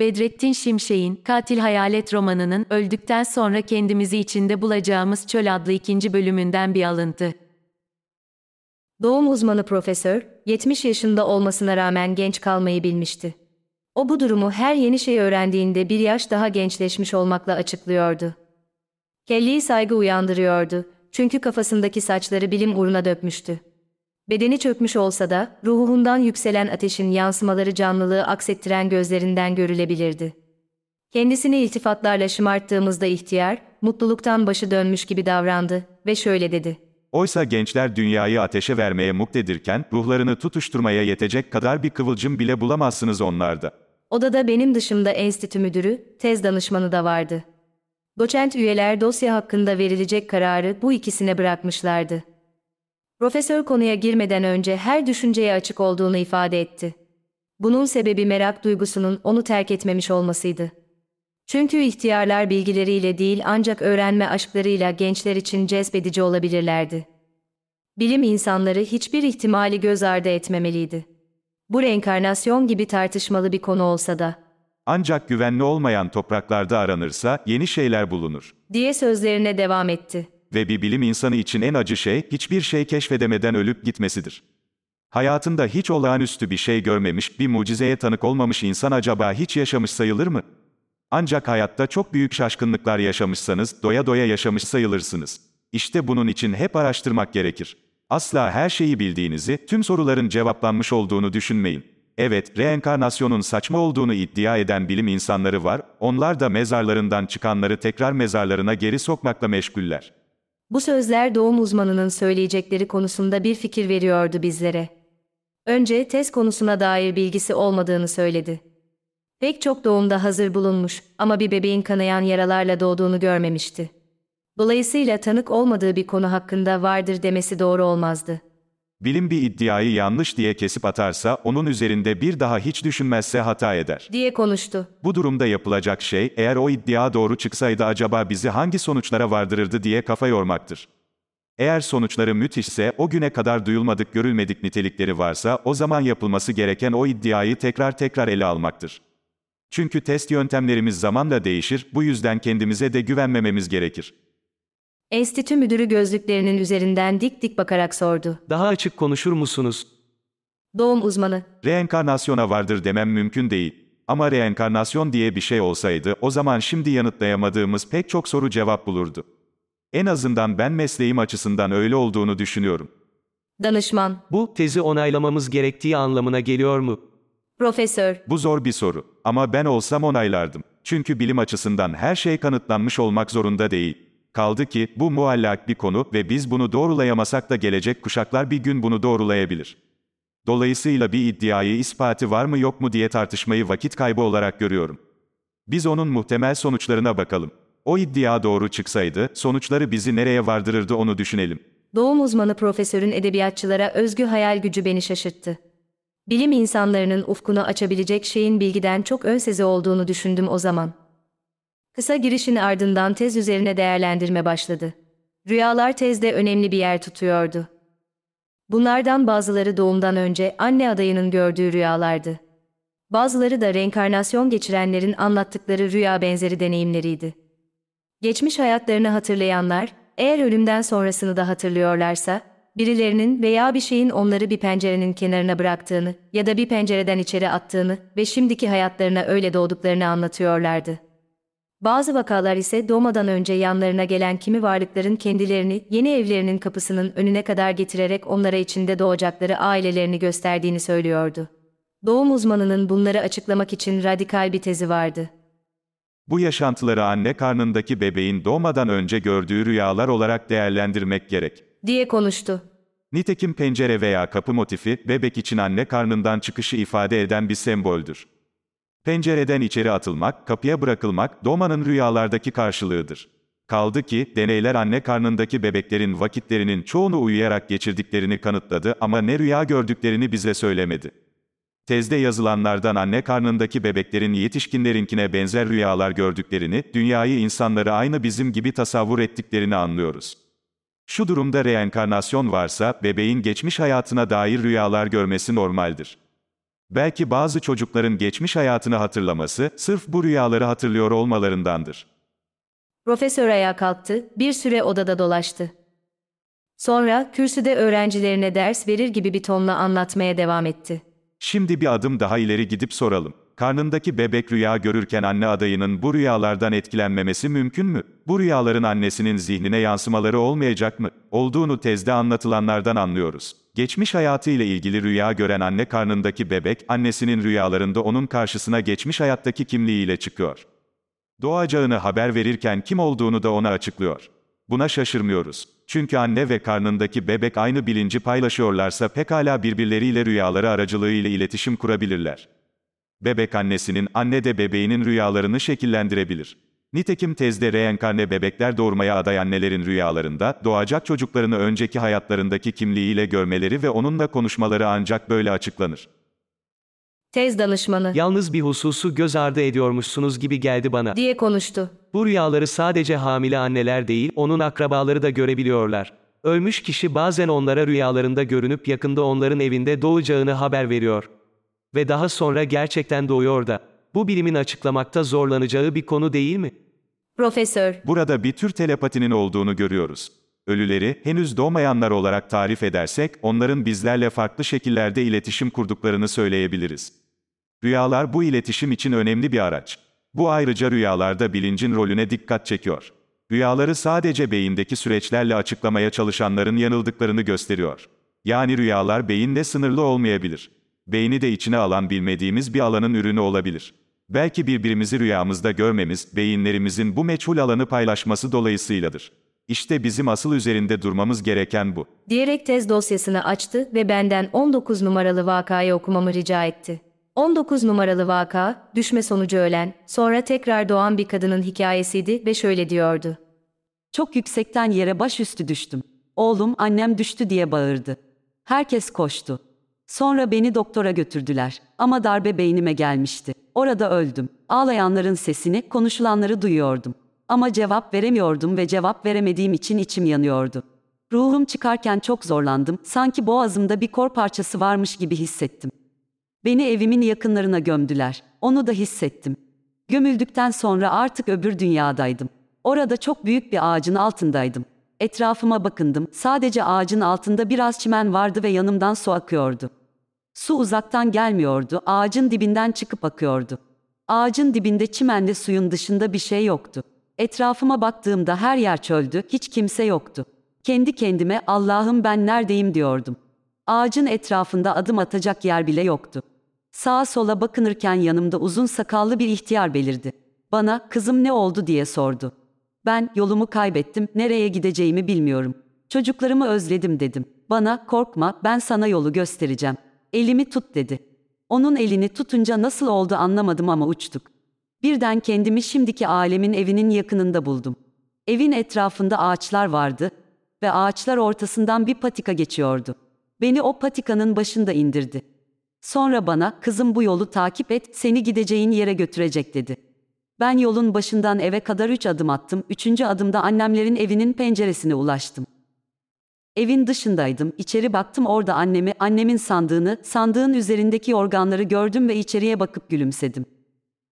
Bedrettin Şimşek'in Katil Hayalet romanının öldükten sonra kendimizi içinde bulacağımız çöl adlı ikinci bölümünden bir alıntı. Doğum uzmanı profesör, 70 yaşında olmasına rağmen genç kalmayı bilmişti. O bu durumu her yeni şey öğrendiğinde bir yaş daha gençleşmiş olmakla açıklıyordu. Kelly'yi saygı uyandırıyordu, çünkü kafasındaki saçları bilim uğruna dökmüştü. Bedeni çökmüş olsa da, ruhundan yükselen ateşin yansımaları canlılığı aksettiren gözlerinden görülebilirdi. Kendisini iltifatlarla şımarttığımızda ihtiyar, mutluluktan başı dönmüş gibi davrandı ve şöyle dedi. Oysa gençler dünyayı ateşe vermeye muktedirken, ruhlarını tutuşturmaya yetecek kadar bir kıvılcım bile bulamazsınız onlarda. Odada benim dışımda enstitü müdürü, tez danışmanı da vardı. Doçent üyeler dosya hakkında verilecek kararı bu ikisine bırakmışlardı. Profesör konuya girmeden önce her düşünceye açık olduğunu ifade etti. Bunun sebebi merak duygusunun onu terk etmemiş olmasıydı. Çünkü ihtiyarlar bilgileriyle değil ancak öğrenme aşklarıyla gençler için cezbedici olabilirlerdi. Bilim insanları hiçbir ihtimali göz ardı etmemeliydi. Bu reenkarnasyon gibi tartışmalı bir konu olsa da, Ancak güvenli olmayan topraklarda aranırsa, yeni şeyler bulunur. diye sözlerine devam etti. Ve bir bilim insanı için en acı şey, hiçbir şey keşfedemeden ölüp gitmesidir. Hayatında hiç olağanüstü bir şey görmemiş, bir mucizeye tanık olmamış insan acaba hiç yaşamış sayılır mı? Ancak hayatta çok büyük şaşkınlıklar yaşamışsanız, doya doya yaşamış sayılırsınız. İşte bunun için hep araştırmak gerekir. Asla her şeyi bildiğinizi, tüm soruların cevaplanmış olduğunu düşünmeyin. Evet, reenkarnasyonun saçma olduğunu iddia eden bilim insanları var, onlar da mezarlarından çıkanları tekrar mezarlarına geri sokmakla meşguller. Bu sözler doğum uzmanının söyleyecekleri konusunda bir fikir veriyordu bizlere. Önce tez konusuna dair bilgisi olmadığını söyledi. Pek çok doğumda hazır bulunmuş ama bir bebeğin kanayan yaralarla doğduğunu görmemişti. Dolayısıyla tanık olmadığı bir konu hakkında vardır demesi doğru olmazdı. Bilim bir iddiayı yanlış diye kesip atarsa, onun üzerinde bir daha hiç düşünmezse hata eder. diye konuştu. Bu durumda yapılacak şey, eğer o iddia doğru çıksaydı acaba bizi hangi sonuçlara vardırırdı diye kafa yormaktır. Eğer sonuçları müthişse, o güne kadar duyulmadık görülmedik nitelikleri varsa, o zaman yapılması gereken o iddiayı tekrar tekrar ele almaktır. Çünkü test yöntemlerimiz zamanla değişir, bu yüzden kendimize de güvenmememiz gerekir. Enstitü müdürü gözlüklerinin üzerinden dik dik bakarak sordu. Daha açık konuşur musunuz? Doğum uzmanı, Reenkarnasyona vardır demem mümkün değil. Ama reenkarnasyon diye bir şey olsaydı, o zaman şimdi yanıtlayamadığımız pek çok soru cevap bulurdu. En azından ben mesleğim açısından öyle olduğunu düşünüyorum. danışman, Bu tezi onaylamamız gerektiği anlamına geliyor mu? profesör, Bu zor bir soru. Ama ben olsam onaylardım. Çünkü bilim açısından her şey kanıtlanmış olmak zorunda değil. Kaldı ki, bu muallak bir konu ve biz bunu doğrulayamasak da gelecek kuşaklar bir gün bunu doğrulayabilir. Dolayısıyla bir iddiayı ispatı var mı yok mu diye tartışmayı vakit kaybı olarak görüyorum. Biz onun muhtemel sonuçlarına bakalım. O iddia doğru çıksaydı, sonuçları bizi nereye vardırırdı onu düşünelim. Doğum uzmanı profesörün edebiyatçılara özgü hayal gücü beni şaşırttı. Bilim insanlarının ufkunu açabilecek şeyin bilgiden çok ön sezi olduğunu düşündüm o zaman. Kısa girişin ardından tez üzerine değerlendirme başladı. Rüyalar tezde önemli bir yer tutuyordu. Bunlardan bazıları doğumdan önce anne adayının gördüğü rüyalardı. Bazıları da reenkarnasyon geçirenlerin anlattıkları rüya benzeri deneyimleriydi. Geçmiş hayatlarını hatırlayanlar, eğer ölümden sonrasını da hatırlıyorlarsa, birilerinin veya bir şeyin onları bir pencerenin kenarına bıraktığını ya da bir pencereden içeri attığını ve şimdiki hayatlarına öyle doğduklarını anlatıyorlardı. Bazı vakalar ise doğmadan önce yanlarına gelen kimi varlıkların kendilerini yeni evlerinin kapısının önüne kadar getirerek onlara içinde doğacakları ailelerini gösterdiğini söylüyordu. Doğum uzmanının bunları açıklamak için radikal bir tezi vardı. Bu yaşantıları anne karnındaki bebeğin doğmadan önce gördüğü rüyalar olarak değerlendirmek gerek. diye konuştu. Nitekim pencere veya kapı motifi, bebek için anne karnından çıkışı ifade eden bir semboldür. Pencereden içeri atılmak, kapıya bırakılmak, doğmanın rüyalardaki karşılığıdır. Kaldı ki, deneyler anne karnındaki bebeklerin vakitlerinin çoğunu uyuyarak geçirdiklerini kanıtladı ama ne rüya gördüklerini bize söylemedi. Tezde yazılanlardan anne karnındaki bebeklerin yetişkinlerinkine benzer rüyalar gördüklerini, dünyayı insanları aynı bizim gibi tasavvur ettiklerini anlıyoruz. Şu durumda reenkarnasyon varsa, bebeğin geçmiş hayatına dair rüyalar görmesi normaldir. Belki bazı çocukların geçmiş hayatını hatırlaması, sırf bu rüyaları hatırlıyor olmalarındandır. Profesör ayağa kalktı, bir süre odada dolaştı. Sonra kürsüde öğrencilerine ders verir gibi bir tonla anlatmaya devam etti. Şimdi bir adım daha ileri gidip soralım. Karnındaki bebek rüya görürken anne adayının bu rüyalardan etkilenmemesi mümkün mü? Bu rüyaların annesinin zihnine yansımaları olmayacak mı? Olduğunu tezde anlatılanlardan anlıyoruz. Geçmiş hayatı ile ilgili rüya gören anne karnındaki bebek, annesinin rüyalarında onun karşısına geçmiş hayattaki kimliğiyle çıkıyor. Doğacağını haber verirken kim olduğunu da ona açıklıyor. Buna şaşırmıyoruz. Çünkü anne ve karnındaki bebek aynı bilinci paylaşıyorlarsa pekala birbirleriyle rüyaları aracılığıyla iletişim kurabilirler. Bebek annesinin, anne de bebeğinin rüyalarını şekillendirebilir. Nitekim tezde reenkarne bebekler doğurmaya aday annelerin rüyalarında, doğacak çocuklarını önceki hayatlarındaki kimliğiyle görmeleri ve onunla konuşmaları ancak böyle açıklanır. Tez danışmanı Yalnız bir hususu göz ardı ediyormuşsunuz gibi geldi bana. diye konuştu. Bu rüyaları sadece hamile anneler değil, onun akrabaları da görebiliyorlar. Ölmüş kişi bazen onlara rüyalarında görünüp yakında onların evinde doğacağını haber veriyor. Ve daha sonra gerçekten doğuyor da. Bu bilimin açıklamakta zorlanacağı bir konu değil mi? Profesör, Burada bir tür telepatinin olduğunu görüyoruz. Ölüleri, henüz doğmayanlar olarak tarif edersek, onların bizlerle farklı şekillerde iletişim kurduklarını söyleyebiliriz. Rüyalar bu iletişim için önemli bir araç. Bu ayrıca rüyalarda bilincin rolüne dikkat çekiyor. Rüyaları sadece beyindeki süreçlerle açıklamaya çalışanların yanıldıklarını gösteriyor. Yani rüyalar beyinle sınırlı olmayabilir. Beyni de içine alan bilmediğimiz bir alanın ürünü olabilir. Belki birbirimizi rüyamızda görmemiz, beyinlerimizin bu meçhul alanı paylaşması dolayısıyladır. İşte bizim asıl üzerinde durmamız gereken bu. diyerek tez dosyasını açtı ve benden 19 numaralı vakayı okumamı rica etti. 19 numaralı vaka, düşme sonucu ölen, sonra tekrar doğan bir kadının hikayesiydi ve şöyle diyordu. Çok yüksekten yere başüstü düştüm. Oğlum annem düştü diye bağırdı. Herkes koştu. Sonra beni doktora götürdüler. Ama darbe beynime gelmişti. Orada öldüm. Ağlayanların sesini, konuşulanları duyuyordum. Ama cevap veremiyordum ve cevap veremediğim için içim yanıyordu. Ruhum çıkarken çok zorlandım. Sanki boğazımda bir kor parçası varmış gibi hissettim. Beni evimin yakınlarına gömdüler. Onu da hissettim. Gömüldükten sonra artık öbür dünyadaydım. Orada çok büyük bir ağacın altındaydım. Etrafıma bakındım. Sadece ağacın altında biraz çimen vardı ve yanımdan su akıyordu. Su uzaktan gelmiyordu, ağacın dibinden çıkıp akıyordu. Ağacın dibinde çimenle suyun dışında bir şey yoktu. Etrafıma baktığımda her yer çöldü, hiç kimse yoktu. Kendi kendime Allah'ım ben neredeyim diyordum. Ağacın etrafında adım atacak yer bile yoktu. Sağa sola bakınırken yanımda uzun sakallı bir ihtiyar belirdi. Bana kızım ne oldu diye sordu. Ben yolumu kaybettim, nereye gideceğimi bilmiyorum. Çocuklarımı özledim dedim. Bana korkma ben sana yolu göstereceğim. Elimi tut dedi. Onun elini tutunca nasıl oldu anlamadım ama uçtuk. Birden kendimi şimdiki alemin evinin yakınında buldum. Evin etrafında ağaçlar vardı ve ağaçlar ortasından bir patika geçiyordu. Beni o patikanın başında indirdi. Sonra bana, kızım bu yolu takip et, seni gideceğin yere götürecek dedi. Ben yolun başından eve kadar üç adım attım, üçüncü adımda annemlerin evinin penceresine ulaştım. Evin dışındaydım, içeri baktım orada annemi, annemin sandığını, sandığın üzerindeki organları gördüm ve içeriye bakıp gülümsedim.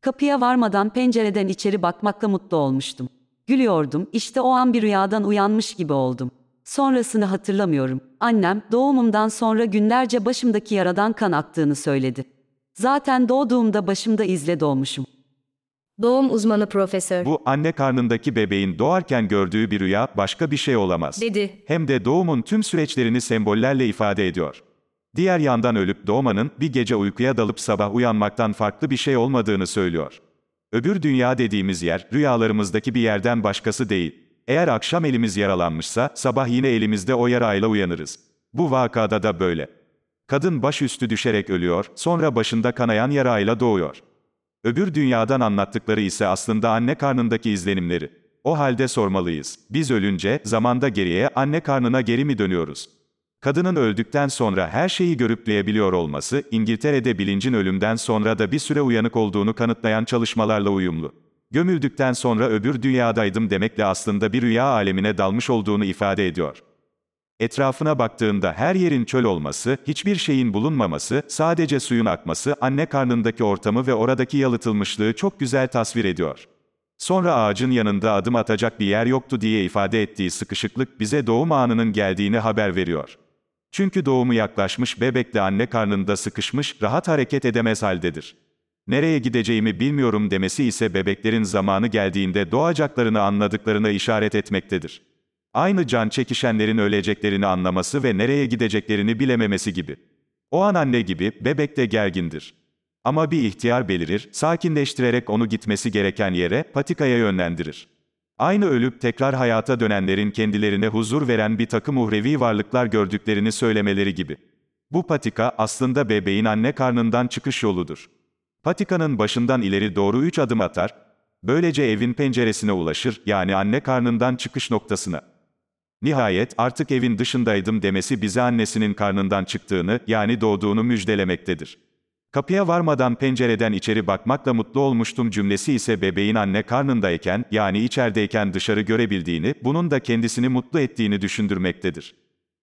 Kapıya varmadan pencereden içeri bakmakla mutlu olmuştum. Gülüyordum, işte o an bir rüyadan uyanmış gibi oldum. Sonrasını hatırlamıyorum. Annem, doğumumdan sonra günlerce başımdaki yaradan kan aktığını söyledi. Zaten doğduğumda başımda izle doğmuşum. Doğum uzmanı profesör, Bu, anne karnındaki bebeğin doğarken gördüğü bir rüya, başka bir şey olamaz. dedi. Hem de doğumun tüm süreçlerini sembollerle ifade ediyor. Diğer yandan ölüp doğmanın, bir gece uykuya dalıp sabah uyanmaktan farklı bir şey olmadığını söylüyor. Öbür dünya dediğimiz yer, rüyalarımızdaki bir yerden başkası değil. Eğer akşam elimiz yaralanmışsa, sabah yine elimizde o yarayla uyanırız. Bu vakada da böyle. Kadın başüstü düşerek ölüyor, sonra başında kanayan yarayla doğuyor. Öbür dünyadan anlattıkları ise aslında anne karnındaki izlenimleri. O halde sormalıyız. Biz ölünce, zamanda geriye, anne karnına geri mi dönüyoruz? Kadının öldükten sonra her şeyi görüpleyebiliyor olması, İngiltere'de bilincin ölümden sonra da bir süre uyanık olduğunu kanıtlayan çalışmalarla uyumlu. Gömüldükten sonra öbür dünyadaydım demekle aslında bir rüya alemine dalmış olduğunu ifade ediyor. Etrafına baktığında her yerin çöl olması, hiçbir şeyin bulunmaması, sadece suyun akması, anne karnındaki ortamı ve oradaki yalıtılmışlığı çok güzel tasvir ediyor. Sonra ağacın yanında adım atacak bir yer yoktu diye ifade ettiği sıkışıklık bize doğum anının geldiğini haber veriyor. Çünkü doğumu yaklaşmış bebekle anne karnında sıkışmış, rahat hareket edemez haldedir. Nereye gideceğimi bilmiyorum demesi ise bebeklerin zamanı geldiğinde doğacaklarını anladıklarına işaret etmektedir. Aynı can çekişenlerin öleceklerini anlaması ve nereye gideceklerini bilememesi gibi. O an anne gibi, bebek de gergindir. Ama bir ihtiyar belirir, sakinleştirerek onu gitmesi gereken yere, patikaya yönlendirir. Aynı ölüp tekrar hayata dönenlerin kendilerine huzur veren bir takım uhrevi varlıklar gördüklerini söylemeleri gibi. Bu patika aslında bebeğin anne karnından çıkış yoludur. Patikanın başından ileri doğru üç adım atar, böylece evin penceresine ulaşır, yani anne karnından çıkış noktasına. Nihayet artık evin dışındaydım demesi bize annesinin karnından çıktığını, yani doğduğunu müjdelemektedir. Kapıya varmadan pencereden içeri bakmakla mutlu olmuştum cümlesi ise bebeğin anne karnındayken, yani içerideyken dışarı görebildiğini, bunun da kendisini mutlu ettiğini düşündürmektedir.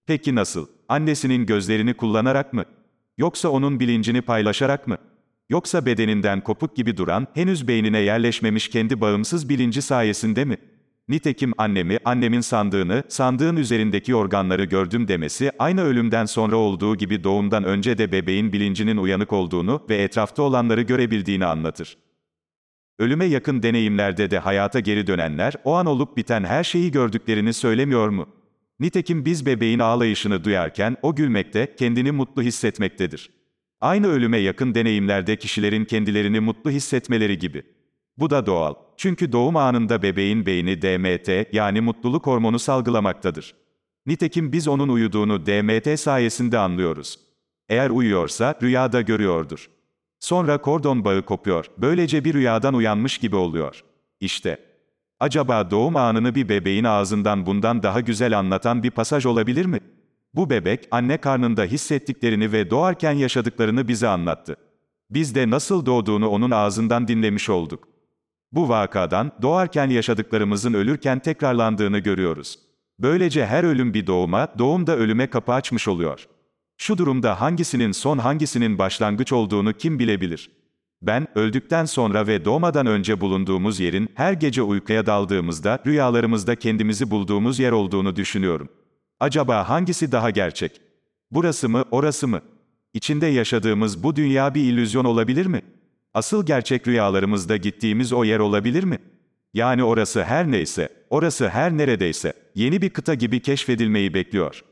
Peki nasıl? Annesinin gözlerini kullanarak mı? Yoksa onun bilincini paylaşarak mı? Yoksa bedeninden kopuk gibi duran, henüz beynine yerleşmemiş kendi bağımsız bilinci sayesinde mi? Nitekim annemi, annemin sandığını, sandığın üzerindeki organları gördüm demesi, aynı ölümden sonra olduğu gibi doğumdan önce de bebeğin bilincinin uyanık olduğunu ve etrafta olanları görebildiğini anlatır. Ölüme yakın deneyimlerde de hayata geri dönenler, o an olup biten her şeyi gördüklerini söylemiyor mu? Nitekim biz bebeğin ağlayışını duyarken, o gülmekte, kendini mutlu hissetmektedir. Aynı ölüme yakın deneyimlerde kişilerin kendilerini mutlu hissetmeleri gibi. Bu da doğal. Çünkü doğum anında bebeğin beyni DMT yani mutluluk hormonu salgılamaktadır. Nitekim biz onun uyuduğunu DMT sayesinde anlıyoruz. Eğer uyuyorsa rüyada görüyordur. Sonra kordon bağı kopuyor. Böylece bir rüyadan uyanmış gibi oluyor. İşte. Acaba doğum anını bir bebeğin ağzından bundan daha güzel anlatan bir pasaj olabilir mi? Bu bebek anne karnında hissettiklerini ve doğarken yaşadıklarını bize anlattı. Biz de nasıl doğduğunu onun ağzından dinlemiş olduk. Bu vakadan doğarken yaşadıklarımızın ölürken tekrarlandığını görüyoruz. Böylece her ölüm bir doğuma, doğum da ölüme kapı açmış oluyor. Şu durumda hangisinin son hangisinin başlangıç olduğunu kim bilebilir? Ben, öldükten sonra ve doğmadan önce bulunduğumuz yerin, her gece uykuya daldığımızda, rüyalarımızda kendimizi bulduğumuz yer olduğunu düşünüyorum. Acaba hangisi daha gerçek? Burası mı, orası mı? İçinde yaşadığımız bu dünya bir illüzyon olabilir mi? Asıl gerçek rüyalarımızda gittiğimiz o yer olabilir mi? Yani orası her neyse, orası her neredeyse, yeni bir kıta gibi keşfedilmeyi bekliyor.